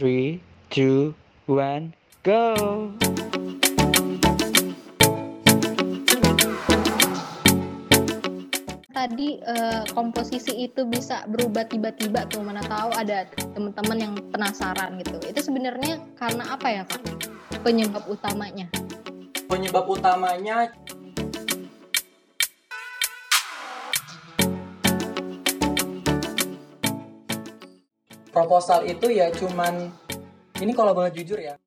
three, two, one, go! Tadi uh, komposisi itu bisa berubah tiba-tiba tuh mana tahu ada teman-teman yang penasaran gitu. Itu sebenarnya karena apa ya kak? Penyebab utamanya? Penyebab utamanya proposal itu ya cuman ini kalau boleh jujur ya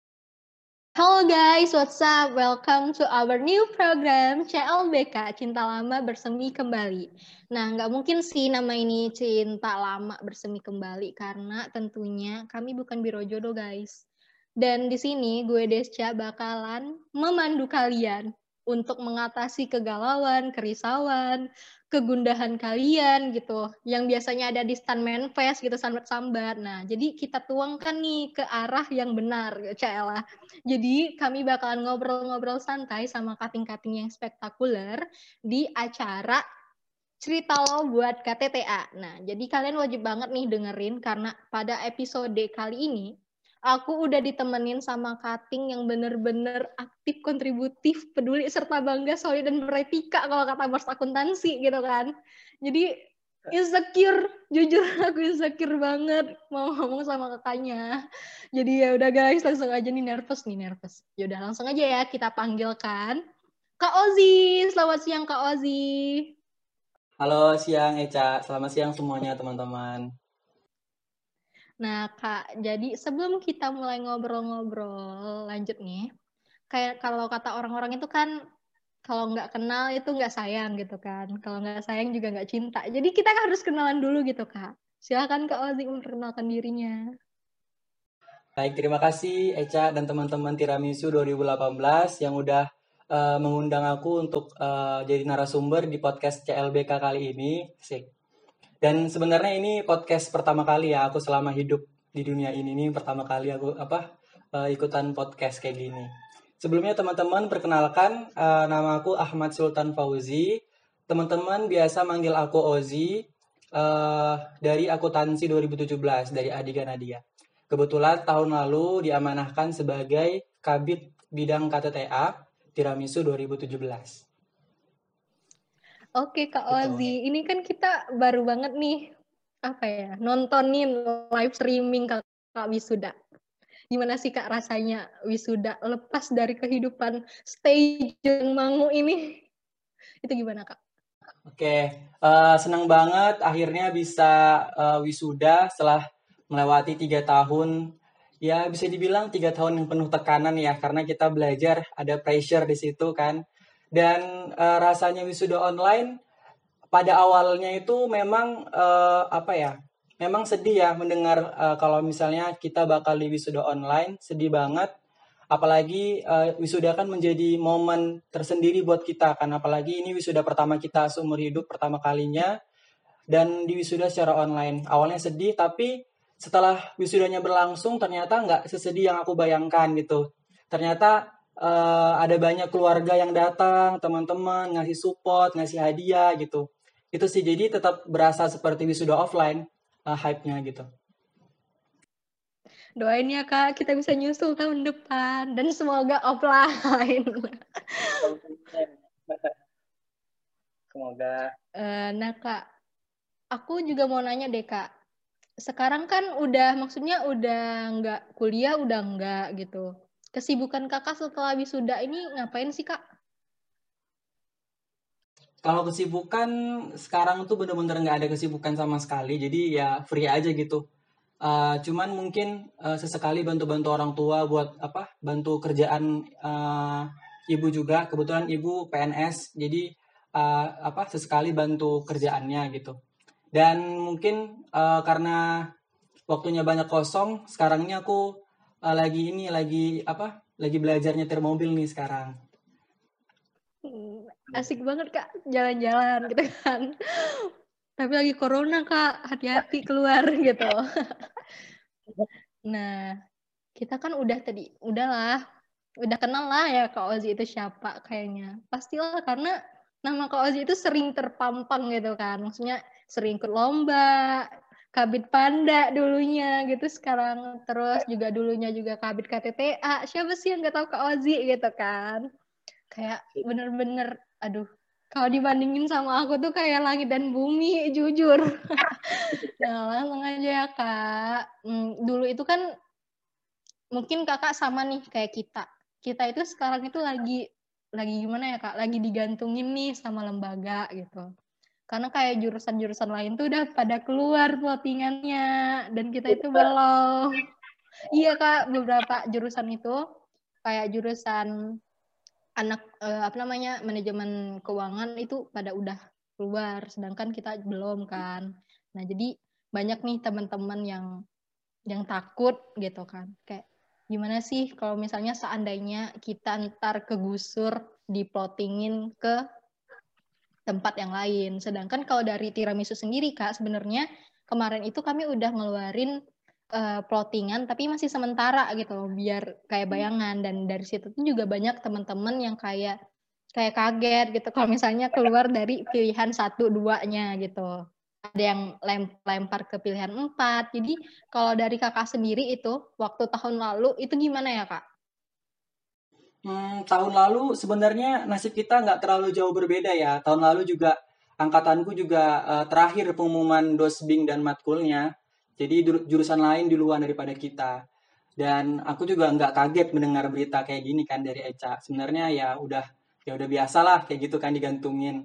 Halo guys, what's up? Welcome to our new program CLBK Cinta Lama Bersemi Kembali. Nah, nggak mungkin sih nama ini Cinta Lama Bersemi Kembali karena tentunya kami bukan biro jodoh guys. Dan di sini gue Desca bakalan memandu kalian untuk mengatasi kegalauan, kerisauan, kegundahan kalian gitu yang biasanya ada di stand manifest gitu sambat-sambat. Nah, jadi kita tuangkan nih ke arah yang benar, Cela. Jadi kami bakalan ngobrol-ngobrol santai sama kating-kating yang spektakuler di acara cerita lo buat KTTA. Nah, jadi kalian wajib banget nih dengerin karena pada episode kali ini aku udah ditemenin sama Kating yang bener-bener aktif, kontributif, peduli, serta bangga, solid, dan beretika kalau kata bos akuntansi gitu kan. Jadi insecure, jujur aku insecure banget mau ngomong sama kakaknya. Jadi ya udah guys, langsung aja nih nervous nih nervous. Ya udah langsung aja ya kita panggilkan Kak Ozi. Selamat siang Kak Ozi. Halo siang Eca, selamat siang semuanya teman-teman. Nah, Kak, jadi sebelum kita mulai ngobrol-ngobrol lanjut nih, kayak kalau kata orang-orang itu kan kalau nggak kenal itu nggak sayang gitu kan. Kalau nggak sayang juga nggak cinta. Jadi kita harus kenalan dulu gitu, Kak. Silahkan Kak Ozi memperkenalkan dirinya. Baik, terima kasih Eca dan teman-teman Tiramisu 2018 yang udah uh, mengundang aku untuk uh, jadi narasumber di podcast CLBK kali ini. Sik. Dan sebenarnya ini podcast pertama kali ya aku selama hidup di dunia ini nih pertama kali aku apa uh, ikutan podcast kayak gini. Sebelumnya teman-teman perkenalkan uh, nama aku Ahmad Sultan Fauzi. Teman-teman biasa manggil aku Ozi uh, dari akuntansi 2017 dari Adiga Nadia. Kebetulan tahun lalu diamanahkan sebagai Kabit Bidang KTTA Tiramisu 2017. Oke Kak Ozi, ini kan kita baru banget nih apa ya nontonin live streaming Kak, Kak Wisuda. Gimana sih Kak rasanya wisuda lepas dari kehidupan stage yang mangu ini? Itu gimana Kak? Oke, uh, senang banget akhirnya bisa uh, wisuda setelah melewati tiga tahun. Ya bisa dibilang tiga tahun yang penuh tekanan ya karena kita belajar ada pressure di situ kan dan uh, rasanya wisuda online pada awalnya itu memang uh, apa ya memang sedih ya mendengar uh, kalau misalnya kita bakal di wisuda online sedih banget. Apalagi uh, wisuda kan menjadi momen tersendiri buat kita kan apalagi ini wisuda pertama kita seumur hidup pertama kalinya dan di wisuda secara online. Awalnya sedih tapi setelah wisudanya berlangsung ternyata nggak sesedih yang aku bayangkan gitu. Ternyata uh, ada banyak keluarga yang datang, teman-teman ngasih support, ngasih hadiah gitu. Itu sih jadi tetap berasa seperti wisuda offline uh, hype-nya gitu. Doain ya kak, kita bisa nyusul tahun depan dan semoga offline. Semoga. Uh, nah kak, aku juga mau nanya deh kak. Sekarang kan udah, maksudnya udah nggak kuliah, udah nggak gitu kesibukan kakak setelah wisuda ini ngapain sih kak? Kalau kesibukan sekarang tuh bener-bener nggak ada kesibukan sama sekali, jadi ya free aja gitu. Uh, cuman mungkin uh, sesekali bantu-bantu orang tua buat apa? Bantu kerjaan uh, ibu juga. Kebetulan ibu PNS, jadi uh, apa? Sesekali bantu kerjaannya gitu. Dan mungkin uh, karena waktunya banyak kosong, sekarang ini aku uh, lagi ini lagi apa? Lagi belajar nyetir mobil nih sekarang. Hmm, asik banget kak. Jalan-jalan gitu kan. Tapi lagi corona kak. Hati-hati keluar gitu. Nah kita kan udah tadi udahlah udah kenal lah ya kak Ozi itu siapa kayaknya. Pastilah karena nama kak Ozi itu sering terpampang gitu kan. Maksudnya sering ikut lomba Kabit Panda dulunya gitu sekarang terus juga dulunya juga Kabit KTTA siapa sih yang nggak tahu Kak Ozi gitu kan? Kayak bener-bener aduh kalau dibandingin sama aku tuh kayak langit dan bumi jujur. Nah langsung aja ya kak. Hmm, dulu itu kan mungkin kakak sama nih kayak kita. Kita itu sekarang itu lagi lagi gimana ya kak? Lagi digantungin nih sama lembaga gitu karena kayak jurusan-jurusan lain tuh udah pada keluar plottingannya dan kita itu belum. Iya kak beberapa jurusan itu kayak jurusan anak eh, apa namanya manajemen keuangan itu pada udah keluar sedangkan kita belum kan. Nah jadi banyak nih teman-teman yang yang takut gitu kan. Kayak gimana sih kalau misalnya seandainya kita ntar kegusur diplottingin ke tempat yang lain. Sedangkan kalau dari tiramisu sendiri Kak, sebenarnya kemarin itu kami udah ngeluarin uh, plottingan tapi masih sementara gitu loh, biar kayak bayangan. Dan dari situ tuh juga banyak teman-teman yang kayak kayak kaget gitu. Kalau misalnya keluar dari pilihan satu duanya gitu. Ada yang lempar ke pilihan empat. Jadi kalau dari kakak sendiri itu waktu tahun lalu itu gimana ya kak Hmm, tahun lalu sebenarnya nasib kita nggak terlalu jauh berbeda ya. Tahun lalu juga angkatanku juga uh, terakhir pengumuman dosbing dan matkulnya. Jadi jurusan lain di luar daripada kita. Dan aku juga nggak kaget mendengar berita kayak gini kan dari Eca. Sebenarnya ya udah ya udah biasa lah kayak gitu kan digantungin.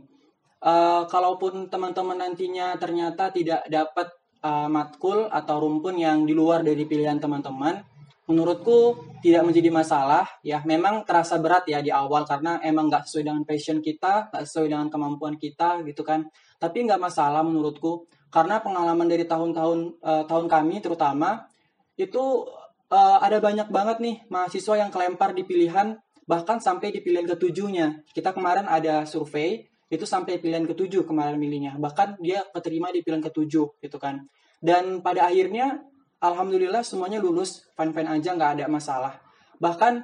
Uh, kalaupun teman-teman nantinya ternyata tidak dapat uh, matkul atau rumpun yang di luar dari pilihan teman-teman, menurutku tidak menjadi masalah. Ya memang terasa berat ya di awal karena emang nggak sesuai dengan passion kita nggak sesuai dengan kemampuan kita gitu kan. Tapi nggak masalah menurutku. Karena pengalaman dari tahun-tahun uh, tahun kami terutama itu uh, ada banyak banget nih mahasiswa yang kelempar di pilihan bahkan sampai di pilihan ketujuhnya. Kita kemarin ada survei itu sampai pilihan ketujuh kemarin milihnya. Bahkan dia keterima di pilihan ketujuh gitu kan. Dan pada akhirnya alhamdulillah semuanya lulus fine aja nggak ada masalah. Bahkan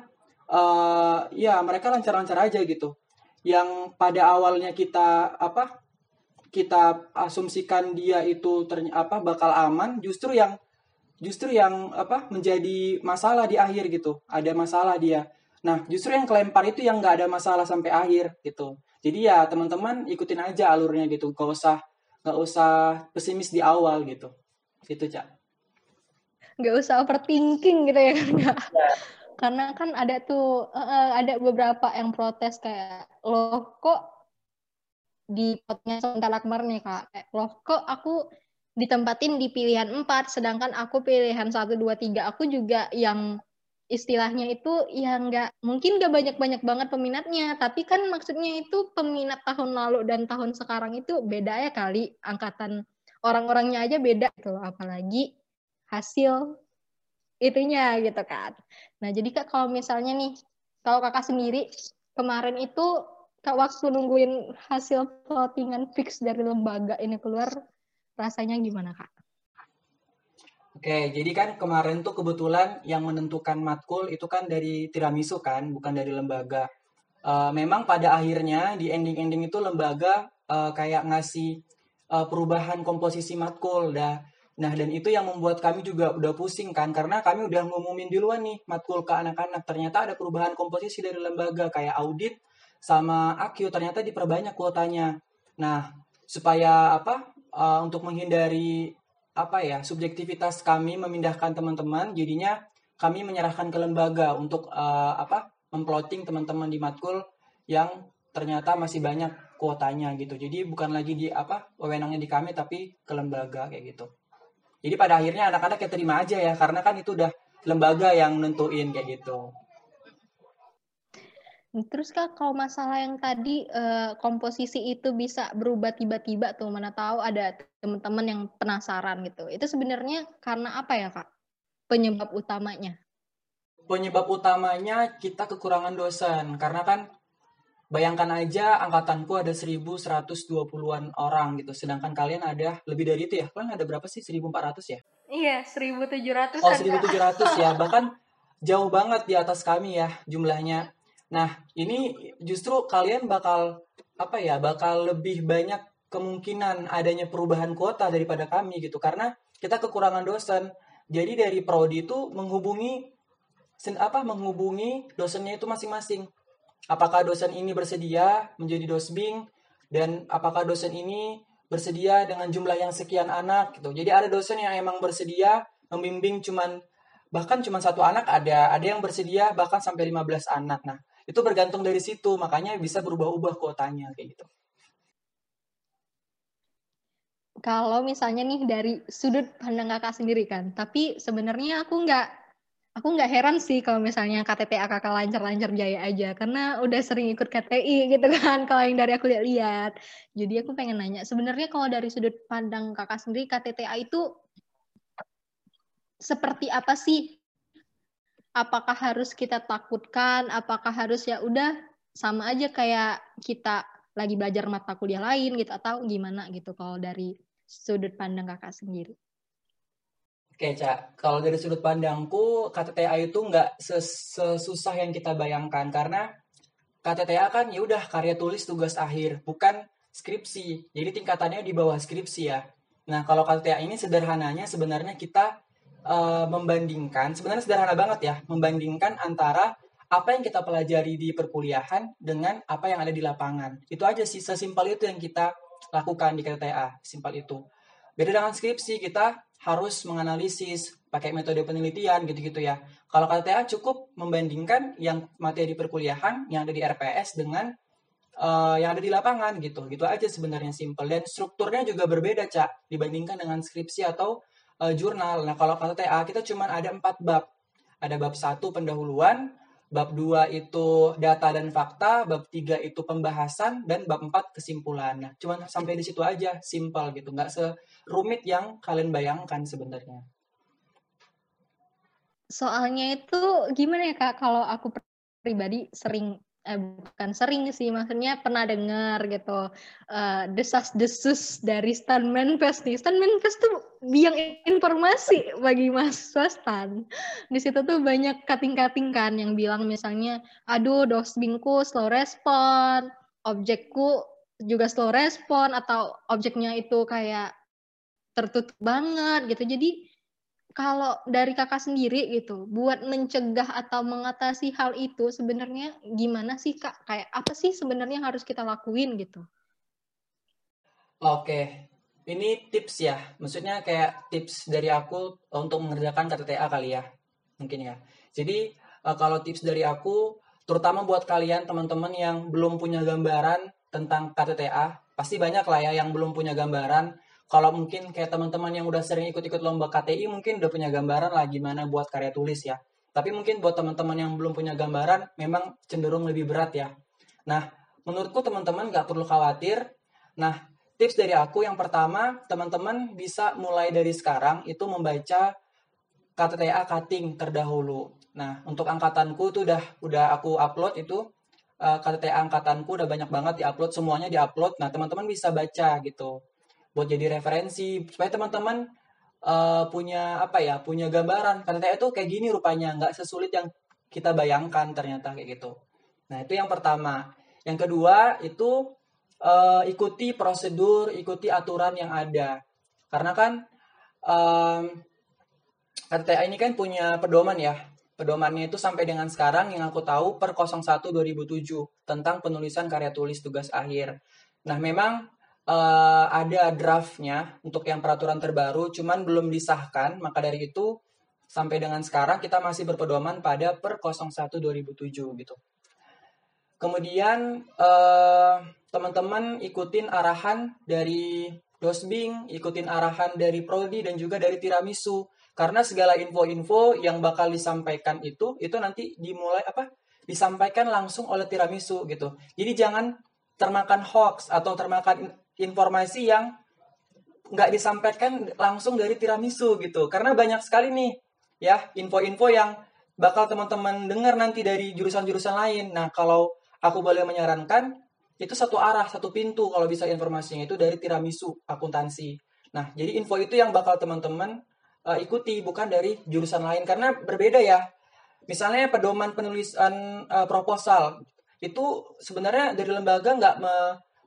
uh, ya mereka lancar-lancar aja gitu. Yang pada awalnya kita apa kita asumsikan dia itu ternyata apa bakal aman justru yang justru yang apa menjadi masalah di akhir gitu. Ada masalah dia. Nah justru yang kelempar itu yang nggak ada masalah sampai akhir gitu. Jadi ya teman-teman ikutin aja alurnya gitu. Gak usah nggak usah pesimis di awal gitu. Itu cak nggak usah overthinking gitu ya kan ya. karena kan ada tuh uh, ada beberapa yang protes kayak loh kok di potnya sementara kemarin nih kak kayak, loh kok aku ditempatin di pilihan empat sedangkan aku pilihan satu dua tiga aku juga yang istilahnya itu yang nggak mungkin nggak banyak-banyak banget peminatnya tapi kan maksudnya itu peminat tahun lalu dan tahun sekarang itu beda ya kali angkatan orang-orangnya aja beda gitu apalagi hasil itunya gitu kan. Nah jadi kak kalau misalnya nih kalau kakak sendiri kemarin itu kak waktu nungguin hasil plottingan fix dari lembaga ini keluar rasanya gimana kak? Oke, jadi kan kemarin tuh kebetulan yang menentukan matkul itu kan dari tiramisu kan, bukan dari lembaga. Uh, memang pada akhirnya di ending-ending itu lembaga uh, kayak ngasih uh, perubahan komposisi matkul. Dah Nah, dan itu yang membuat kami juga udah pusing kan, karena kami udah ngumumin duluan nih matkul ke anak-anak. Ternyata ada perubahan komposisi dari lembaga kayak audit sama AQ ternyata diperbanyak kuotanya. Nah, supaya apa? Uh, untuk menghindari apa ya subjektivitas kami memindahkan teman-teman, jadinya kami menyerahkan ke lembaga untuk uh, apa? Memploting teman-teman di matkul yang ternyata masih banyak kuotanya gitu. Jadi bukan lagi di apa wewenangnya di kami tapi ke lembaga kayak gitu. Jadi pada akhirnya anak-anak ya terima aja ya karena kan itu udah lembaga yang nentuin kayak gitu. Terus kak kalau masalah yang tadi eh, komposisi itu bisa berubah tiba-tiba tuh mana tahu ada teman-teman yang penasaran gitu. Itu sebenarnya karena apa ya kak? Penyebab utamanya? Penyebab utamanya kita kekurangan dosen karena kan Bayangkan aja angkatanku ada 1120-an orang gitu. Sedangkan kalian ada lebih dari itu ya. Kalian ada berapa sih? 1400 ya? Iya, 1700. Oh, 1700 ya. Bahkan jauh banget di atas kami ya jumlahnya. Nah, ini justru kalian bakal apa ya? Bakal lebih banyak kemungkinan adanya perubahan kuota daripada kami gitu. Karena kita kekurangan dosen. Jadi dari prodi itu menghubungi apa menghubungi dosennya itu masing-masing. Apakah dosen ini bersedia menjadi dosbing dan apakah dosen ini bersedia dengan jumlah yang sekian anak gitu. Jadi ada dosen yang emang bersedia membimbing cuman bahkan cuma satu anak ada, ada yang bersedia bahkan sampai 15 anak. Nah, itu bergantung dari situ, makanya bisa berubah-ubah kuotanya kayak gitu. Kalau misalnya nih dari sudut pandang kakak sendiri kan, tapi sebenarnya aku nggak aku nggak heran sih kalau misalnya KTTA kakak lancar-lancar jaya aja karena udah sering ikut KTI gitu kan kalau yang dari aku lihat-lihat. Jadi aku pengen nanya, sebenarnya kalau dari sudut pandang kakak sendiri KTTA itu seperti apa sih? Apakah harus kita takutkan? Apakah harus ya udah sama aja kayak kita lagi belajar mata kuliah lain gitu atau gimana gitu kalau dari sudut pandang kakak sendiri? Oke, Cak. Kalau dari sudut pandangku, KTTA itu nggak sesusah yang kita bayangkan. Karena KTTA kan ya udah karya tulis tugas akhir, bukan skripsi. Jadi tingkatannya di bawah skripsi ya. Nah, kalau KTTA ini sederhananya sebenarnya kita uh, membandingkan, sebenarnya sederhana banget ya, membandingkan antara apa yang kita pelajari di perkuliahan dengan apa yang ada di lapangan. Itu aja sih, sesimpel itu yang kita lakukan di KTTA, simpel itu. Beda dengan skripsi, kita harus menganalisis pakai metode penelitian gitu-gitu ya. Kalau KTA cukup membandingkan yang materi perkuliahan yang ada di RPS dengan uh, yang ada di lapangan gitu. Gitu aja sebenarnya simple dan strukturnya juga berbeda cak dibandingkan dengan skripsi atau uh, jurnal. Nah kalau KTA kita cuma ada empat bab. Ada bab satu pendahuluan, bab dua itu data dan fakta, bab tiga itu pembahasan, dan bab empat kesimpulan. Nah, cuman sampai di situ aja, simple gitu, nggak se rumit yang kalian bayangkan sebenarnya. Soalnya itu gimana ya kak? Kalau aku pribadi sering eh bukan sering sih maksudnya pernah dengar gitu uh, desas-desus dari Stanman Fest nih Stanman Fest tuh biang informasi bagi Mas Swastan di situ tuh banyak kating-kating kan yang bilang misalnya aduh dosbingku slow respon objekku juga slow respon atau objeknya itu kayak tertutup banget gitu. Jadi kalau dari kakak sendiri gitu, buat mencegah atau mengatasi hal itu sebenarnya gimana sih kak? Kayak apa sih sebenarnya harus kita lakuin gitu? Oke, ini tips ya. Maksudnya kayak tips dari aku untuk mengerjakan KTTA kali ya, mungkin ya. Jadi eh, kalau tips dari aku, terutama buat kalian teman-teman yang belum punya gambaran tentang KTTA, pasti banyak lah ya yang belum punya gambaran kalau mungkin kayak teman-teman yang udah sering ikut-ikut lomba KTI mungkin udah punya gambaran lah gimana buat karya tulis ya. Tapi mungkin buat teman-teman yang belum punya gambaran memang cenderung lebih berat ya. Nah, menurutku teman-teman nggak perlu khawatir. Nah, tips dari aku yang pertama, teman-teman bisa mulai dari sekarang itu membaca KTTA cutting terdahulu. Nah, untuk angkatanku tuh udah udah aku upload itu uh, eh, KTTA angkatanku udah banyak banget diupload, semuanya diupload. Nah, teman-teman bisa baca gitu buat jadi referensi supaya teman-teman uh, punya apa ya punya gambaran karena itu kayak gini rupanya nggak sesulit yang kita bayangkan ternyata kayak gitu nah itu yang pertama yang kedua itu uh, ikuti prosedur ikuti aturan yang ada karena kan um, KTTA ini kan punya pedoman ya pedomannya itu sampai dengan sekarang yang aku tahu per 01 2007 tentang penulisan karya tulis tugas akhir. Nah, memang uh, ada draftnya untuk yang peraturan terbaru, cuman belum disahkan. Maka dari itu sampai dengan sekarang kita masih berpedoman pada per 01 2007 gitu. Kemudian uh, teman-teman ikutin arahan dari Dosbing, ikutin arahan dari Prodi dan juga dari Tiramisu. Karena segala info-info yang bakal disampaikan itu itu nanti dimulai apa? disampaikan langsung oleh Tiramisu gitu. Jadi jangan termakan hoax atau termakan informasi yang nggak disampaikan langsung dari tiramisu gitu. Karena banyak sekali nih ya info-info yang bakal teman-teman dengar nanti dari jurusan-jurusan lain. Nah, kalau aku boleh menyarankan itu satu arah, satu pintu kalau bisa informasinya itu dari tiramisu akuntansi. Nah, jadi info itu yang bakal teman-teman uh, ikuti bukan dari jurusan lain karena berbeda ya. Misalnya pedoman penulisan uh, proposal itu sebenarnya dari lembaga nggak me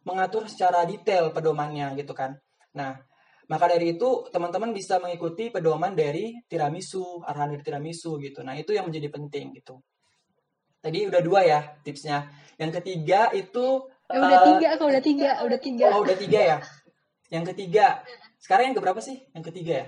mengatur secara detail pedomannya gitu kan. Nah, Maka dari itu teman-teman bisa mengikuti pedoman dari tiramisu, arahan dari tiramisu gitu. Nah itu yang menjadi penting gitu. Tadi udah dua ya tipsnya. Yang ketiga itu Eh, udah eh, tiga, kok udah tiga, udah tiga. Oh udah tiga ya. Yang ketiga. Sekarang yang keberapa sih? Yang ketiga ya?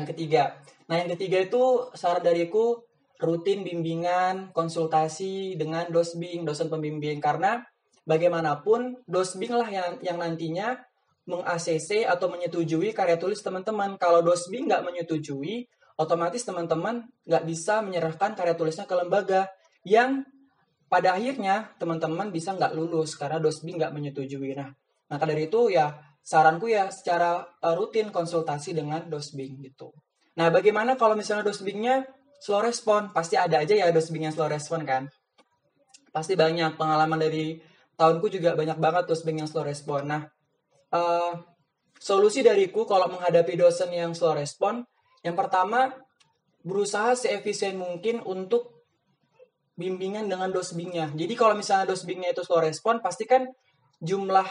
Yang ketiga. Nah yang ketiga itu saran dariku rutin bimbingan, konsultasi dengan dosbing, dosen pembimbing. Karena bagaimanapun dosbing lah yang, yang nantinya meng-ACC atau menyetujui karya tulis teman-teman. Kalau dosbing nggak menyetujui, otomatis teman-teman nggak bisa menyerahkan karya tulisnya ke lembaga yang pada akhirnya teman-teman bisa nggak lulus karena dosbing nggak menyetujui. Nah, maka dari itu ya saranku ya secara uh, rutin konsultasi dengan dosbing gitu. Nah, bagaimana kalau misalnya dosbingnya slow respon? Pasti ada aja ya dosbing yang slow respon kan. Pasti banyak pengalaman dari tahunku juga banyak banget dosbing yang slow respon. Nah, uh, solusi dariku kalau menghadapi dosen yang slow respon, yang pertama berusaha seefisien mungkin untuk bimbingan dengan dosbingnya. Jadi kalau misalnya dosbingnya itu slow respon, pasti kan jumlah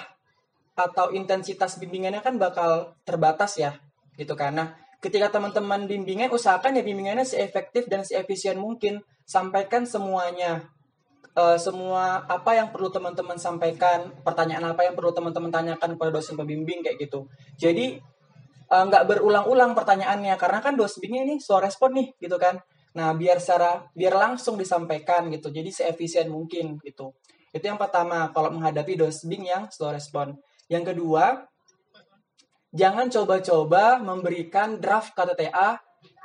atau intensitas bimbingannya kan bakal terbatas ya, gitu kan. Nah, ketika teman-teman bimbingan, usahakan ya bimbingannya seefektif dan seefisien mungkin. Sampaikan semuanya, Eh, semua apa yang perlu teman-teman sampaikan, pertanyaan apa yang perlu teman-teman tanyakan kepada dosen pembimbing kayak gitu. Jadi eh, nggak berulang-ulang pertanyaannya karena kan dosbingnya ini slow respon nih gitu kan. Nah, biar secara biar langsung disampaikan gitu. Jadi seefisien mungkin gitu. Itu yang pertama kalau menghadapi dosbing yang slow respon. Yang kedua, jangan coba-coba memberikan draft KTTA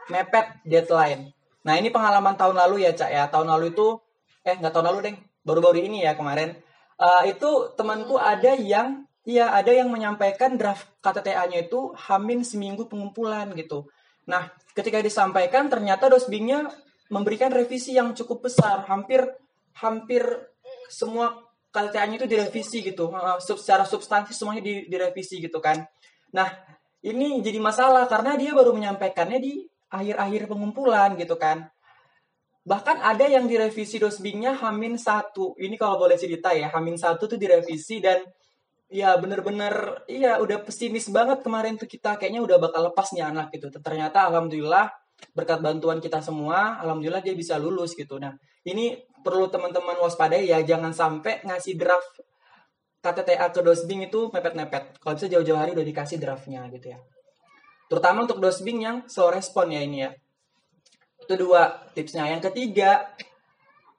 mepet deadline. Nah, ini pengalaman tahun lalu ya, Cak ya. Tahun lalu itu eh nggak tahun lalu, Deng. Baru-baru ini ya kemarin. Eh, itu temanku ada yang Iya, ada yang menyampaikan draft KTTA-nya itu hamin seminggu pengumpulan gitu. Nah, ketika disampaikan ternyata dosbingnya memberikan revisi yang cukup besar, hampir hampir semua KTTA-nya itu direvisi gitu, Eh, sub- secara substansi semuanya di- direvisi gitu kan. Nah, ini jadi masalah karena dia baru menyampaikannya di akhir-akhir pengumpulan gitu kan. Bahkan ada yang direvisi dosbingnya Hamin satu. Ini kalau boleh cerita ya, Hamin satu tuh direvisi dan ya bener-bener iya udah pesimis banget kemarin tuh kita kayaknya udah bakal lepas nih anak gitu. Ternyata alhamdulillah berkat bantuan kita semua, alhamdulillah dia bisa lulus gitu. Nah, ini perlu teman-teman waspadai ya, jangan sampai ngasih draft KTTA ke dosbing itu mepet-mepet. Kalau bisa jauh-jauh hari udah dikasih draftnya gitu ya. Terutama untuk dosbing yang slow respon ya ini ya. Itu dua tipsnya. Yang ketiga,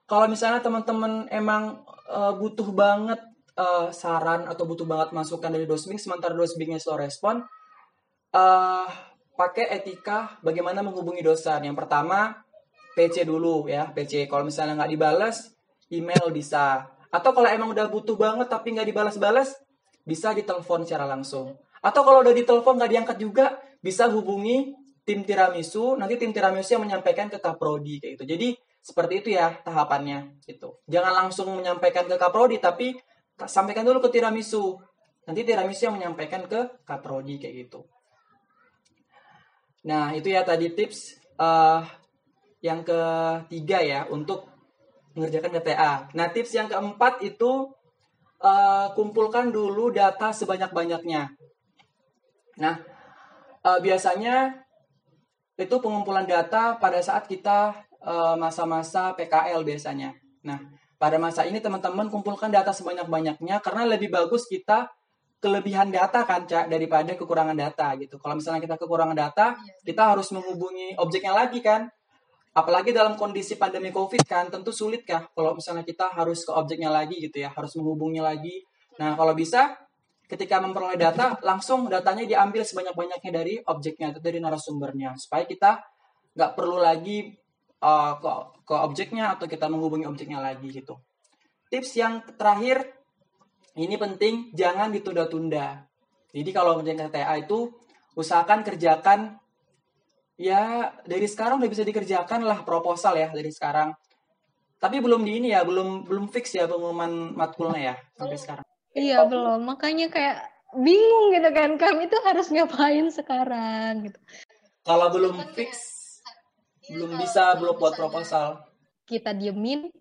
kalau misalnya teman-teman emang eh, butuh banget eh, saran atau butuh banget masukan dari dosbing, sementara dosbingnya slow respon, eh pakai etika bagaimana menghubungi dosen. Yang pertama, PC dulu ya, PC. Kalau misalnya nggak dibalas, email bisa. Atau kalau emang udah butuh banget tapi nggak dibalas-balas, bisa ditelepon secara langsung. Atau kalau udah ditelepon nggak diangkat juga, bisa hubungi tim tiramisu. Nanti tim tiramisu yang menyampaikan ke kaprodi kayak gitu. Jadi seperti itu ya tahapannya gitu. Jangan langsung menyampaikan ke kaprodi, tapi sampaikan dulu ke tiramisu. Nanti tiramisu yang menyampaikan ke kaprodi kayak gitu. Nah itu ya tadi tips eh yang ketiga ya untuk mengerjakan KTA. Nah, tips yang keempat itu eh, kumpulkan dulu data sebanyak-banyaknya. Nah, eh, biasanya itu pengumpulan data pada saat kita masa-masa PKL biasanya. Nah, pada masa ini teman-teman kumpulkan data sebanyak-banyaknya karena lebih bagus kita kelebihan data kan, Cak, daripada kekurangan data gitu. Kalau misalnya kita kekurangan data, kita harus menghubungi objeknya lagi kan. Apalagi dalam kondisi pandemi COVID kan, tentu sulit kah kalau misalnya kita harus ke objeknya lagi gitu ya, harus menghubungi lagi. Nah, kalau bisa ketika memperoleh data, langsung datanya diambil sebanyak-banyaknya dari objeknya, atau dari narasumbernya. Supaya kita nggak perlu lagi uh, ke, ke objeknya atau kita menghubungi objeknya lagi gitu. Tips yang terakhir, ini penting, jangan ditunda-tunda. Jadi kalau ngerjain KTA itu, usahakan kerjakan ya dari sekarang udah bisa dikerjakan lah proposal ya dari sekarang. Tapi belum di ini ya, belum belum fix ya pengumuman matkulnya ya sampai sekarang. Iya belum, makanya kayak bingung gitu kan, kami itu harus ngapain sekarang gitu. Kalau belum fix, belum bisa belum buat proposal. Kita diemin,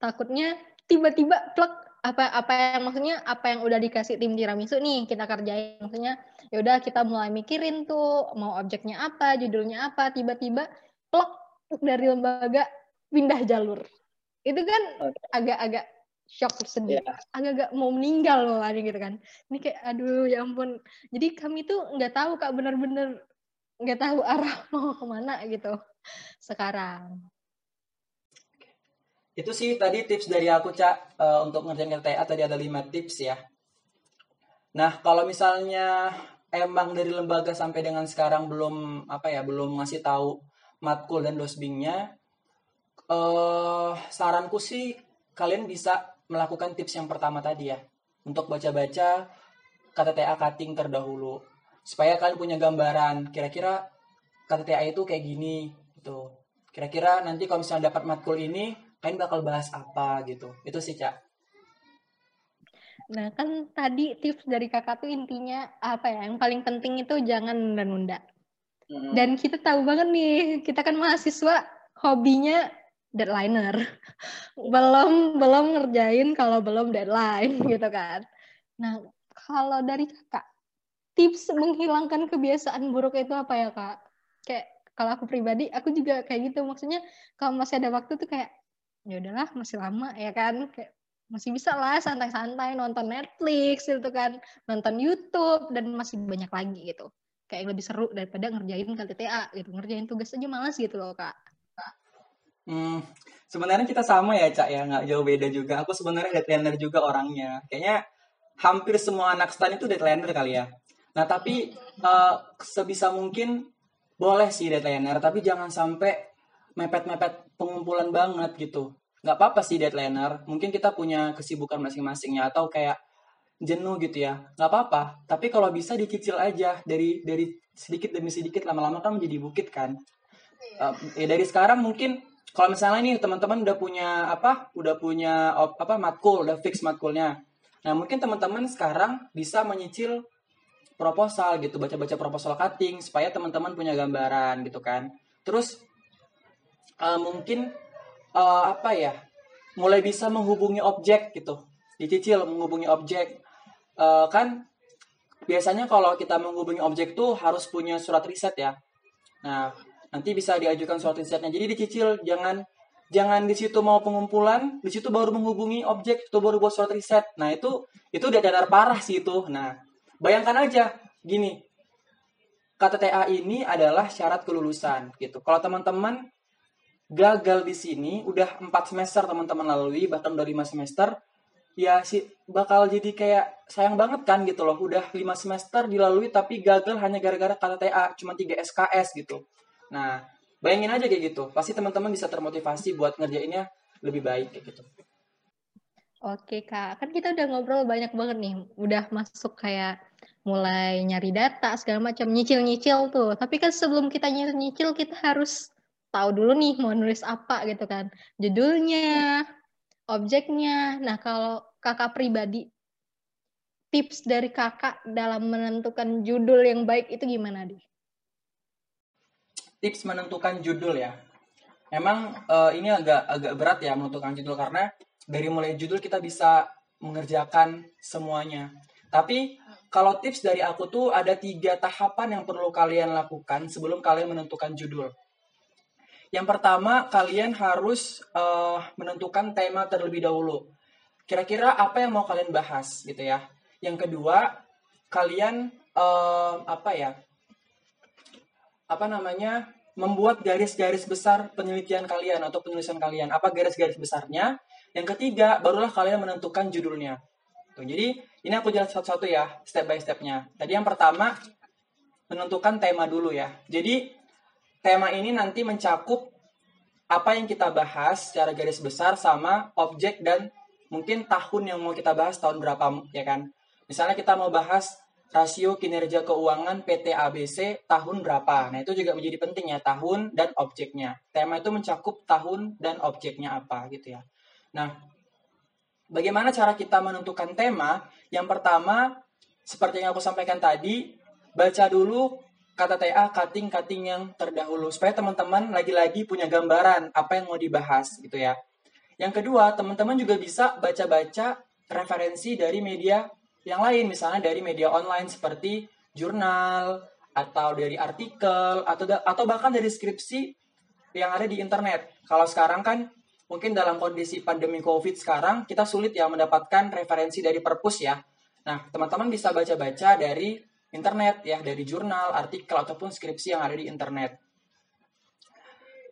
takutnya tiba-tiba plek apa apa yang maksudnya apa yang udah dikasih tim tiramisu nih kita kerjain. Maksudnya ya udah kita mulai mikirin tuh mau objeknya apa judulnya apa tiba-tiba plok dari lembaga pindah jalur. Itu kan agak-agak shock sedih. Iya. agak-agak mau meninggal loh ada gitu kan. Ini kayak aduh ya ampun. Jadi kami tuh nggak tahu kak bener-bener nggak tahu arah mau ke mana gitu sekarang. Itu sih tadi tips dari aku, Cak, eh, untuk ngerjain LTA tadi ada 5 tips ya. Nah, kalau misalnya emang dari lembaga sampai dengan sekarang belum apa ya, belum ngasih tahu matkul dan dosbingnya, eh saranku sih kalian bisa melakukan tips yang pertama tadi ya, untuk baca-baca KTTA cutting terdahulu supaya kalian punya gambaran kira-kira KTTA itu kayak gini gitu. Kira-kira nanti kalau misalnya dapat matkul ini kalian bakal bahas apa gitu. Itu sih, Cak. nah kan tadi tips dari kakak tuh intinya apa ya yang paling penting itu jangan nunda-nunda Mm-mm. Dan kita tahu banget nih, kita kan mahasiswa hobinya deadlineer. belum belum ngerjain kalau belum deadline gitu kan. Nah, kalau dari Kakak, tips menghilangkan kebiasaan buruk itu apa ya, Kak? Kayak kalau aku pribadi, aku juga kayak gitu. Maksudnya kalau masih ada waktu tuh kayak ya udahlah, masih lama ya kan? Kayak masih bisa lah santai-santai nonton Netflix gitu kan, nonton YouTube dan masih banyak lagi gitu kayak yang lebih seru daripada ngerjain KTTA gitu ngerjain tugas aja malas gitu loh kak Hmm, sebenarnya kita sama ya, Cak ya, nggak jauh beda juga. Aku sebenarnya deadlineer juga orangnya. Kayaknya hampir semua anak stan itu deadlineer kali ya. Nah, tapi eh, sebisa mungkin boleh sih deadlineer, tapi jangan sampai mepet-mepet pengumpulan banget gitu. Nggak apa-apa sih deadlineer. Mungkin kita punya kesibukan masing-masingnya atau kayak jenuh gitu ya. Nggak apa-apa. Tapi kalau bisa dicicil aja dari dari sedikit demi sedikit lama-lama kan menjadi bukit kan. Eh, ya dari sekarang mungkin kalau misalnya nih teman-teman udah punya apa udah punya op- apa matkul udah fix matkulnya nah mungkin teman-teman sekarang bisa menyicil proposal gitu baca-baca proposal cutting supaya teman-teman punya gambaran gitu kan terus eh, mungkin eh, apa ya mulai bisa menghubungi objek gitu dicicil menghubungi objek Eh, kan biasanya kalau kita menghubungi objek tuh harus punya surat riset ya Nah, nanti bisa diajukan surat risetnya. Jadi dicicil, jangan jangan di situ mau pengumpulan, di situ baru menghubungi objek, itu baru buat surat riset. Nah, itu itu udah dadar parah sih itu. Nah, bayangkan aja gini. KTTA ini adalah syarat kelulusan gitu. Kalau teman-teman gagal di sini udah 4 semester teman-teman lalui bahkan udah 5 semester ya sih bakal jadi kayak sayang banget kan gitu loh udah 5 semester dilalui tapi gagal hanya gara-gara KTTA cuma 3 SKS gitu nah bayangin aja kayak gitu pasti teman-teman bisa termotivasi buat ngerjainnya lebih baik kayak gitu oke kak. Kan kita udah ngobrol banyak banget nih. Udah masuk kayak mulai nyari data segala macam nyicil-nyicil tuh. Tapi kan sebelum kita nyicil-nyicil kita harus tahu dulu nih mau nulis apa gitu kan. Judulnya objeknya. Nah kalau kakak pribadi tips dari kakak dalam menentukan judul yang baik itu gimana deh tips menentukan judul ya. Emang eh, ini agak agak berat ya menentukan judul karena dari mulai judul kita bisa mengerjakan semuanya tapi kalau tips dari aku tuh ada tiga tahapan yang perlu kalian lakukan sebelum kalian menentukan judul yang pertama, kalian harus eh, menentukan tema terlebih dahulu. Kira-kira apa yang mau kalian bahas, gitu ya. Yang kedua, kalian eh, apa ya? Apa namanya? Membuat garis-garis besar penelitian kalian atau penulisan kalian. Apa garis-garis besarnya? Yang ketiga, barulah kalian menentukan judulnya. Tuh, jadi ini aku jelas satu-satu ya, step by stepnya. Tadi yang pertama, menentukan tema dulu ya. Jadi tema ini nanti mencakup apa yang kita bahas secara garis besar sama objek dan mungkin tahun yang mau kita bahas tahun berapa ya kan. Misalnya kita mau bahas rasio kinerja keuangan PT ABC tahun berapa. Nah, itu juga menjadi penting ya tahun dan objeknya. Tema itu mencakup tahun dan objeknya apa gitu ya. Nah, bagaimana cara kita menentukan tema? Yang pertama, seperti yang aku sampaikan tadi, baca dulu kata TA cutting-cutting yang terdahulu supaya teman-teman lagi-lagi punya gambaran apa yang mau dibahas gitu ya. Yang kedua, teman-teman juga bisa baca-baca referensi dari media yang lain, misalnya dari media online seperti jurnal atau dari artikel atau atau bahkan dari skripsi yang ada di internet. Kalau sekarang kan mungkin dalam kondisi pandemi Covid sekarang kita sulit ya mendapatkan referensi dari perpus ya. Nah, teman-teman bisa baca-baca dari internet ya, dari jurnal, artikel ataupun skripsi yang ada di internet.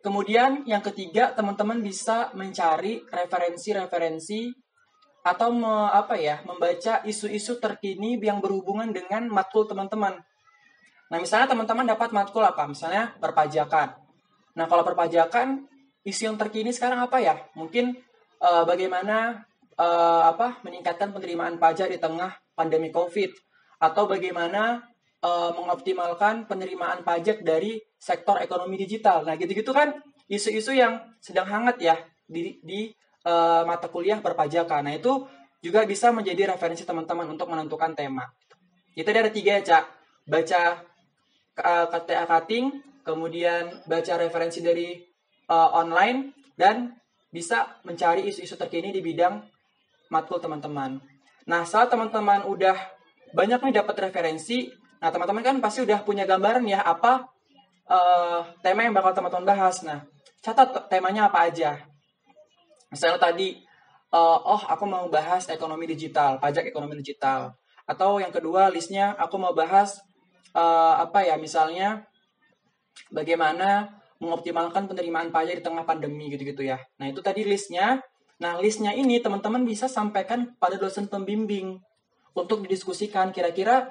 Kemudian yang ketiga, teman-teman bisa mencari referensi-referensi atau me, apa ya, membaca isu-isu terkini yang berhubungan dengan matkul teman-teman. Nah, misalnya teman-teman dapat matkul apa? Misalnya perpajakan. Nah, kalau perpajakan, isu yang terkini sekarang apa ya? Mungkin uh, bagaimana uh, apa meningkatkan penerimaan pajak di tengah pandemi COVID atau bagaimana uh, mengoptimalkan penerimaan pajak dari sektor ekonomi digital. Nah, gitu-gitu kan isu-isu yang sedang hangat ya di, di uh, mata kuliah perpajakan. Nah, itu juga bisa menjadi referensi teman-teman untuk menentukan tema. Itu ada tiga ya, Cak. Baca uh, KTA cutting, kemudian baca referensi dari uh, online, dan bisa mencari isu-isu terkini di bidang matkul teman-teman. Nah, saat teman-teman udah banyak nih dapat referensi, nah teman-teman kan pasti udah punya gambaran ya apa uh, tema yang bakal teman-teman bahas. Nah, catat temanya apa aja. Misalnya tadi, uh, oh aku mau bahas ekonomi digital, pajak ekonomi digital. Atau yang kedua listnya aku mau bahas uh, apa ya misalnya bagaimana mengoptimalkan penerimaan pajak di tengah pandemi gitu-gitu ya. Nah, itu tadi listnya. Nah, listnya ini teman-teman bisa sampaikan pada dosen pembimbing untuk didiskusikan kira-kira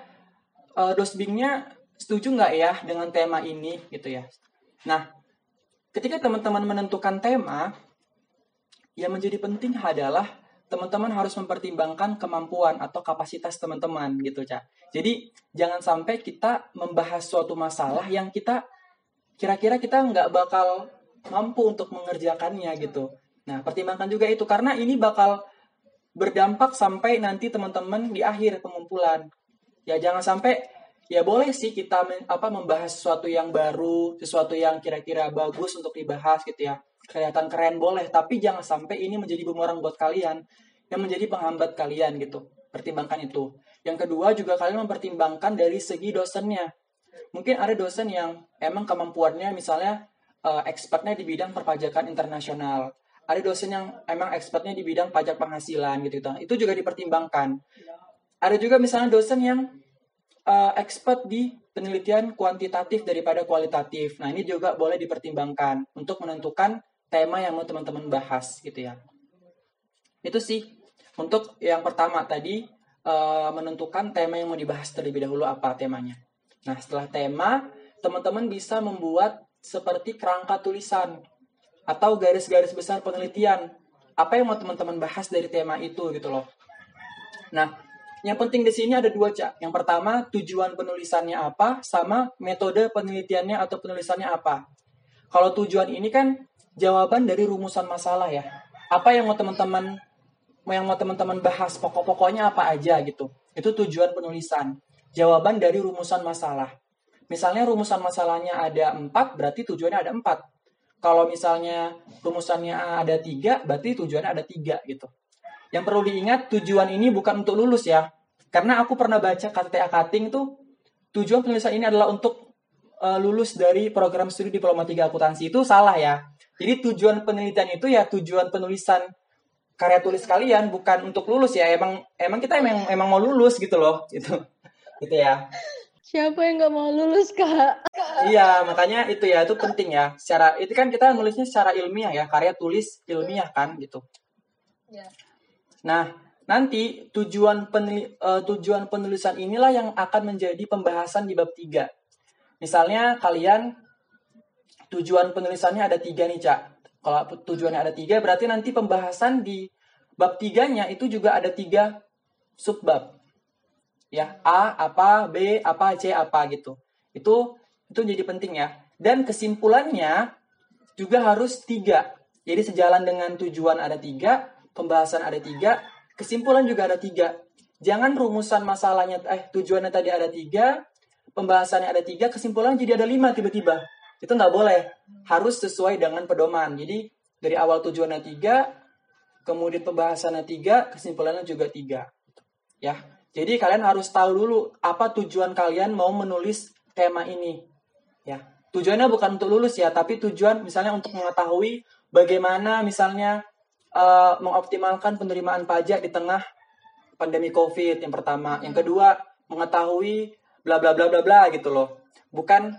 uh, dosbingnya setuju nggak ya dengan tema ini gitu ya. Nah, ketika teman-teman menentukan tema, yang menjadi penting adalah teman-teman harus mempertimbangkan kemampuan atau kapasitas teman-teman gitu, Cak. Jadi, jangan sampai kita membahas suatu masalah yang kita kira-kira kita nggak bakal mampu untuk mengerjakannya gitu. Nah, pertimbangkan juga itu karena ini bakal berdampak sampai nanti teman-teman di akhir pengumpulan. Ya jangan sampai ya boleh sih kita apa membahas sesuatu yang baru, sesuatu yang kira-kira bagus untuk dibahas gitu ya. Kelihatan keren boleh, tapi jangan sampai ini menjadi bumerang buat kalian yang menjadi penghambat kalian gitu. Pertimbangkan itu. Yang kedua juga kalian mempertimbangkan dari segi dosennya mungkin ada dosen yang emang kemampuannya misalnya uh, expertnya di bidang perpajakan internasional. Ada dosen yang emang expertnya di bidang pajak penghasilan gitu gitu. Itu juga dipertimbangkan. Ada juga misalnya dosen yang uh, expert di penelitian kuantitatif daripada kualitatif. Nah ini juga boleh dipertimbangkan untuk menentukan tema yang mau teman-teman bahas gitu ya. Itu sih untuk yang pertama tadi uh, menentukan tema yang mau dibahas terlebih dahulu apa temanya Nah, setelah tema, teman-teman bisa membuat seperti kerangka tulisan atau garis-garis besar penelitian. Apa yang mau teman-teman bahas dari tema itu gitu loh. Nah, yang penting di sini ada dua, Cak. Yang pertama, tujuan penulisannya apa, sama metode penelitiannya atau penulisannya apa. Kalau tujuan ini kan jawaban dari rumusan masalah ya. Apa yang mau teman-teman yang mau teman-teman bahas pokok-pokoknya apa aja gitu. Itu tujuan penulisan jawaban dari rumusan masalah. Misalnya rumusan masalahnya ada empat, berarti tujuannya ada empat. Kalau misalnya rumusannya ada tiga, berarti tujuannya ada tiga gitu. Yang perlu diingat, tujuan ini bukan untuk lulus ya. Karena aku pernah baca KTTA Cutting tuh, tujuan penulisan ini adalah untuk uh, lulus dari program studi diploma 3 akuntansi. Itu salah ya. Jadi tujuan penelitian itu ya tujuan penulisan karya tulis kalian bukan untuk lulus ya emang emang kita emang emang mau lulus gitu loh gitu gitu ya. Siapa yang nggak mau lulus kak? Iya makanya itu ya itu penting ya. Secara itu kan kita nulisnya secara ilmiah ya karya tulis ilmiah kan gitu. Ya. nah nanti tujuan peneli, uh, tujuan penulisan inilah yang akan menjadi pembahasan di bab 3 misalnya kalian tujuan penulisannya ada tiga nih cak. Kalau tujuannya ada tiga berarti nanti pembahasan di bab tiganya itu juga ada tiga subbab ya A apa B apa C apa gitu. Itu itu jadi penting ya. Dan kesimpulannya juga harus tiga. Jadi sejalan dengan tujuan ada tiga pembahasan ada tiga kesimpulan juga ada tiga. Jangan rumusan masalahnya eh tujuannya tadi ada tiga pembahasannya ada tiga kesimpulan jadi ada lima tiba-tiba. Itu nggak boleh. Harus sesuai dengan pedoman. Jadi dari awal tujuannya tiga kemudian pembahasannya tiga, kesimpulannya juga tiga. Ya, jadi kalian harus tahu dulu apa tujuan kalian mau menulis tema ini. Ya, tujuannya bukan untuk lulus ya, tapi tujuan misalnya untuk mengetahui bagaimana misalnya uh, mengoptimalkan penerimaan pajak di tengah pandemi COVID yang pertama, yang kedua mengetahui bla bla bla bla bla gitu loh. Bukan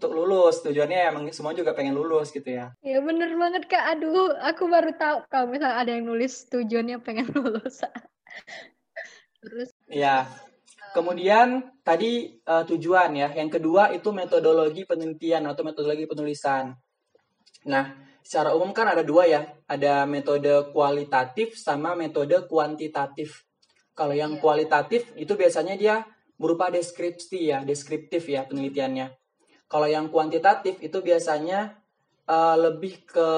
untuk lulus tujuannya emang semua juga pengen lulus gitu ya ya bener banget kak aduh aku baru tahu kalau misalnya ada yang nulis tujuannya pengen lulus terus ya kemudian tadi uh, tujuan ya yang kedua itu metodologi penelitian atau metodologi penulisan nah secara umum kan ada dua ya ada metode kualitatif sama metode kuantitatif kalau yang iya. kualitatif itu biasanya dia berupa deskripsi ya deskriptif ya penelitiannya kalau yang kuantitatif itu biasanya uh, lebih ke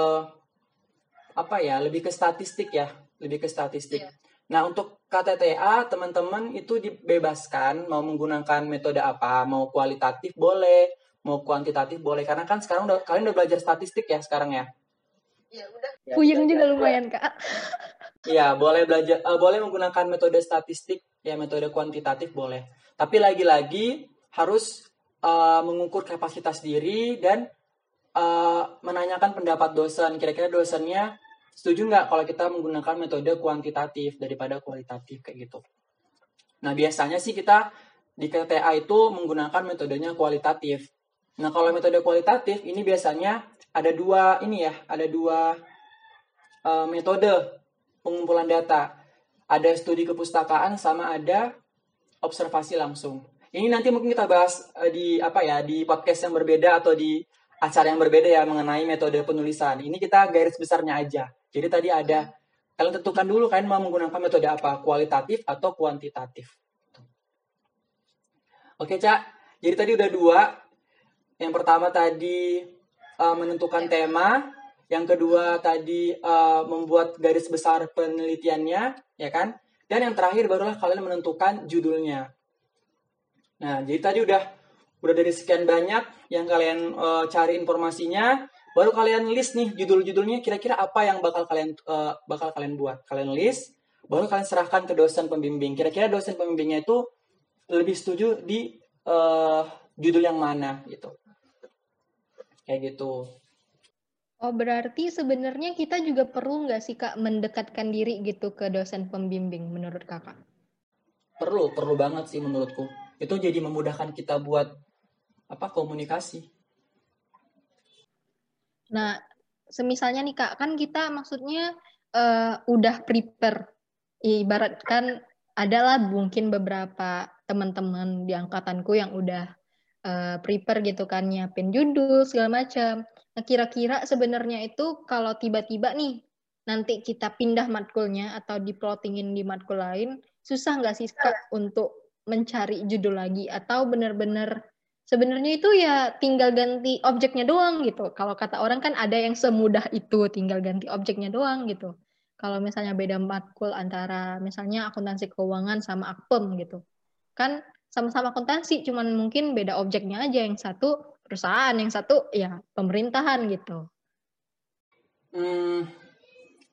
apa ya, lebih ke statistik ya, lebih ke statistik. Yeah. Nah, untuk KTTA teman-teman itu dibebaskan mau menggunakan metode apa, mau kualitatif boleh, mau kuantitatif boleh karena kan sekarang udah kalian udah belajar statistik ya sekarang ya. Ya udah. Ya, Puyeng juga lumayan, Kak. Iya, boleh belajar uh, boleh menggunakan metode statistik ya metode kuantitatif boleh. Tapi lagi-lagi harus uh, mengukur kapasitas diri dan uh, menanyakan pendapat dosen. Kira-kira dosennya setuju nggak kalau kita menggunakan metode kuantitatif daripada kualitatif kayak gitu. Nah biasanya sih kita di KTA itu menggunakan metodenya kualitatif. Nah kalau metode kualitatif ini biasanya ada dua ini ya, ada dua uh, metode pengumpulan data. Ada studi kepustakaan sama ada observasi langsung. Ini nanti mungkin kita bahas uh, di apa ya di podcast yang berbeda atau di acara yang berbeda ya mengenai metode penulisan. Ini kita garis besarnya aja. Jadi tadi ada kalian tentukan dulu kalian mau menggunakan metode apa, kualitatif atau kuantitatif. Oke, Cak. Jadi tadi udah dua. Yang pertama tadi uh, menentukan tema, yang kedua tadi uh, membuat garis besar penelitiannya, ya kan? Dan yang terakhir barulah kalian menentukan judulnya. Nah, jadi tadi udah udah dari sekian banyak yang kalian uh, cari informasinya, baru kalian list nih judul-judulnya kira-kira apa yang bakal kalian uh, bakal kalian buat. Kalian list, baru kalian serahkan ke dosen pembimbing. Kira-kira dosen pembimbingnya itu lebih setuju di uh, judul yang mana gitu. Kayak gitu. Oh berarti sebenarnya kita juga perlu nggak sih kak mendekatkan diri gitu ke dosen pembimbing menurut kakak? Perlu, perlu banget sih menurutku itu jadi memudahkan kita buat apa komunikasi. Nah, semisalnya nih Kak, kan kita maksudnya uh, udah prepare. Ibaratkan adalah mungkin beberapa teman-teman di angkatanku yang udah uh, prepare gitu kan nyiapin judul segala macam. Nah, kira-kira sebenarnya itu kalau tiba-tiba nih nanti kita pindah matkulnya atau diplotingin di matkul lain, susah nggak sih Kak untuk mencari judul lagi atau benar-benar sebenarnya itu ya tinggal ganti objeknya doang gitu. Kalau kata orang kan ada yang semudah itu tinggal ganti objeknya doang gitu. Kalau misalnya beda matkul antara misalnya akuntansi keuangan sama akpem gitu. Kan sama-sama akuntansi cuman mungkin beda objeknya aja yang satu perusahaan, yang satu ya pemerintahan gitu. Hmm,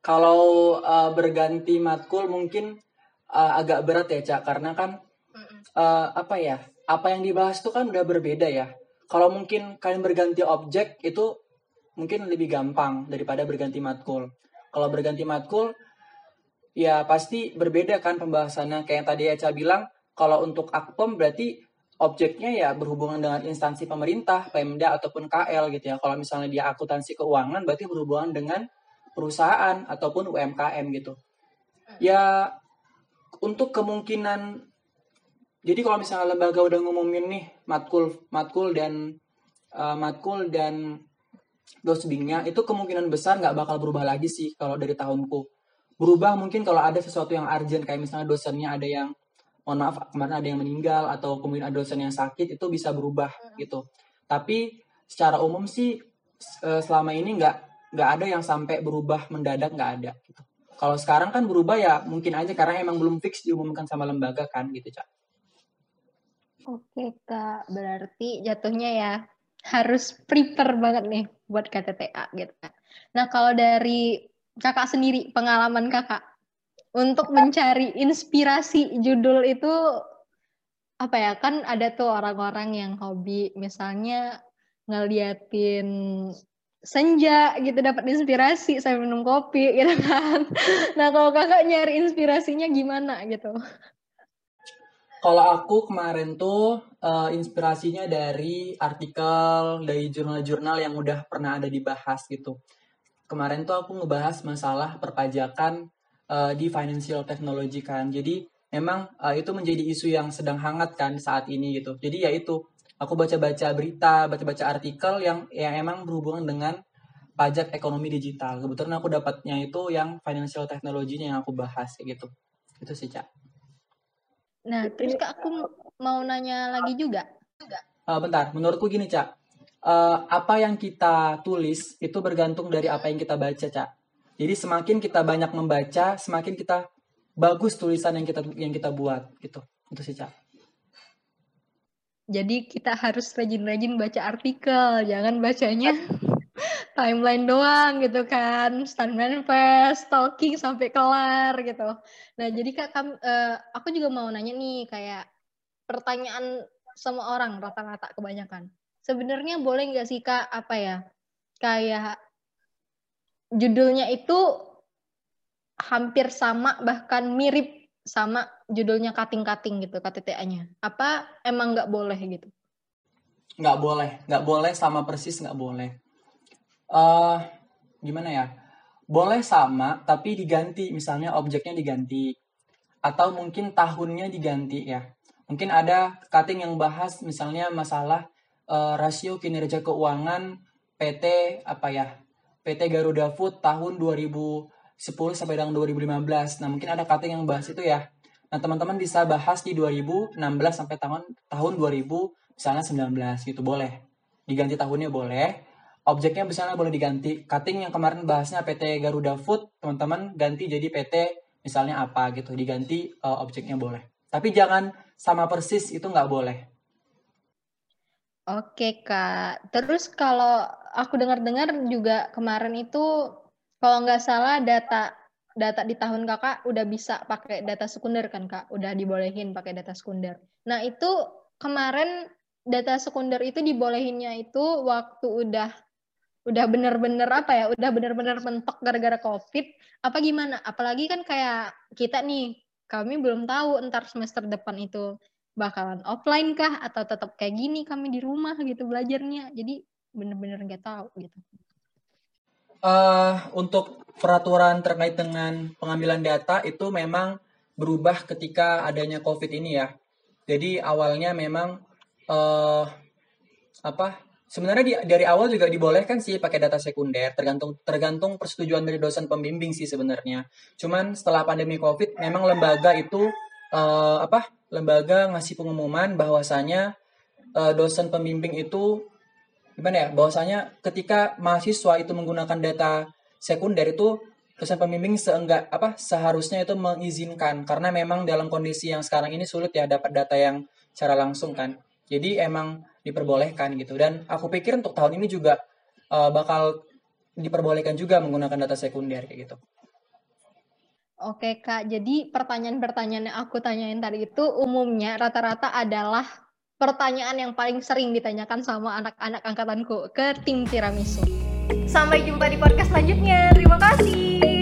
kalau uh, berganti matkul mungkin uh, agak berat ya, Cak, karena kan uh, apa ya apa yang dibahas itu kan udah berbeda ya kalau mungkin kalian berganti objek itu mungkin lebih gampang daripada berganti matkul kalau berganti matkul ya pasti berbeda kan pembahasannya kayak yang tadi Eca bilang kalau untuk akpom berarti objeknya ya berhubungan dengan instansi pemerintah, Pemda ataupun KL gitu ya. Kalau misalnya dia akuntansi keuangan berarti berhubungan dengan perusahaan ataupun UMKM gitu. Ya untuk kemungkinan jadi kalau misalnya lembaga udah ngumumin nih matkul matkul dan uh, matkul dan dosbingnya itu kemungkinan besar nggak bakal berubah lagi sih kalau dari tahunku. Berubah mungkin kalau ada sesuatu yang urgent kayak misalnya dosennya ada yang mohon maaf kemarin ada yang meninggal atau kemudian ada dosen yang sakit itu bisa berubah gitu. Tapi secara umum sih uh, selama ini nggak nggak ada yang sampai berubah mendadak nggak ada gitu. Kalau sekarang kan berubah ya mungkin aja karena emang belum fix diumumkan sama lembaga kan gitu cak Oke Kak, berarti jatuhnya ya harus prepare banget nih buat KTTA gitu. Nah kalau dari kakak sendiri, pengalaman kakak untuk mencari inspirasi judul itu apa ya kan ada tuh orang-orang yang hobi misalnya ngeliatin senja gitu dapat inspirasi saya minum kopi gitu kan. Nah kalau kakak nyari inspirasinya gimana gitu? Kalau aku kemarin tuh uh, inspirasinya dari artikel dari jurnal-jurnal yang udah pernah ada dibahas gitu. Kemarin tuh aku ngebahas masalah perpajakan uh, di financial technology kan. Jadi memang uh, itu menjadi isu yang sedang hangat kan saat ini gitu. Jadi ya itu aku baca-baca berita, baca-baca artikel yang yang emang berhubungan dengan pajak ekonomi digital. Kebetulan aku dapatnya itu yang financial technology yang aku bahas gitu. Itu sih, Cak. Nah, terus Kak aku mau nanya lagi juga. Uh, bentar, menurutku gini, Cak. Uh, apa yang kita tulis itu bergantung dari apa yang kita baca, Cak. Jadi semakin kita banyak membaca, semakin kita bagus tulisan yang kita yang kita buat gitu. Itu sih, Cak. Jadi kita harus rajin-rajin baca artikel, jangan bacanya timeline doang gitu kan, stand manifest, stalking sampai kelar gitu. Nah jadi kak, kam, uh, aku juga mau nanya nih kayak pertanyaan semua orang rata-rata kebanyakan. Sebenarnya boleh nggak sih kak apa ya kayak judulnya itu hampir sama bahkan mirip sama judulnya cutting-cutting gitu KTTA-nya? Apa emang nggak boleh gitu? Nggak boleh, nggak boleh sama persis nggak boleh. Uh, gimana ya? Boleh sama tapi diganti, misalnya objeknya diganti atau mungkin tahunnya diganti ya. Mungkin ada cutting yang bahas misalnya masalah uh, rasio kinerja keuangan PT apa ya? PT Garuda Food tahun 2000 10 sampai dengan 2015. Nah, mungkin ada cutting yang bahas itu ya. Nah, teman-teman bisa bahas di 2016 sampai tahun tahun 2000 misalnya 19 gitu boleh. Diganti tahunnya boleh. Objeknya misalnya boleh diganti. Cutting yang kemarin bahasnya PT Garuda Food, teman-teman ganti jadi PT misalnya apa gitu. Diganti uh, objeknya boleh. Tapi jangan sama persis itu nggak boleh. Oke kak, terus kalau aku dengar-dengar juga kemarin itu kalau nggak salah data data di tahun kakak udah bisa pakai data sekunder kan kak, udah dibolehin pakai data sekunder. Nah itu kemarin data sekunder itu dibolehinnya itu waktu udah udah bener-bener apa ya, udah bener-bener mentok gara-gara covid, apa gimana? Apalagi kan kayak kita nih, kami belum tahu entar semester depan itu bakalan offline kah atau tetap kayak gini kami di rumah gitu belajarnya. Jadi bener-bener nggak tahu gitu uh, untuk peraturan terkait dengan pengambilan data itu memang berubah ketika adanya COVID ini ya. Jadi awalnya memang uh, apa? Sebenarnya di, dari awal juga dibolehkan sih pakai data sekunder, tergantung tergantung persetujuan dari dosen pembimbing sih sebenarnya. Cuman setelah pandemi COVID, memang lembaga itu uh, apa? Lembaga ngasih pengumuman bahwasanya uh, dosen pembimbing itu gimana ya bahwasanya ketika mahasiswa itu menggunakan data sekunder itu dosen pembimbing seenggak apa seharusnya itu mengizinkan karena memang dalam kondisi yang sekarang ini sulit ya dapat data yang secara langsung kan jadi emang diperbolehkan gitu dan aku pikir untuk tahun ini juga uh, bakal diperbolehkan juga menggunakan data sekunder kayak gitu. Oke kak, jadi pertanyaan-pertanyaan yang aku tanyain tadi itu umumnya rata-rata adalah pertanyaan yang paling sering ditanyakan sama anak-anak angkatanku ke tim tiramisu. Sampai jumpa di podcast selanjutnya. Terima kasih.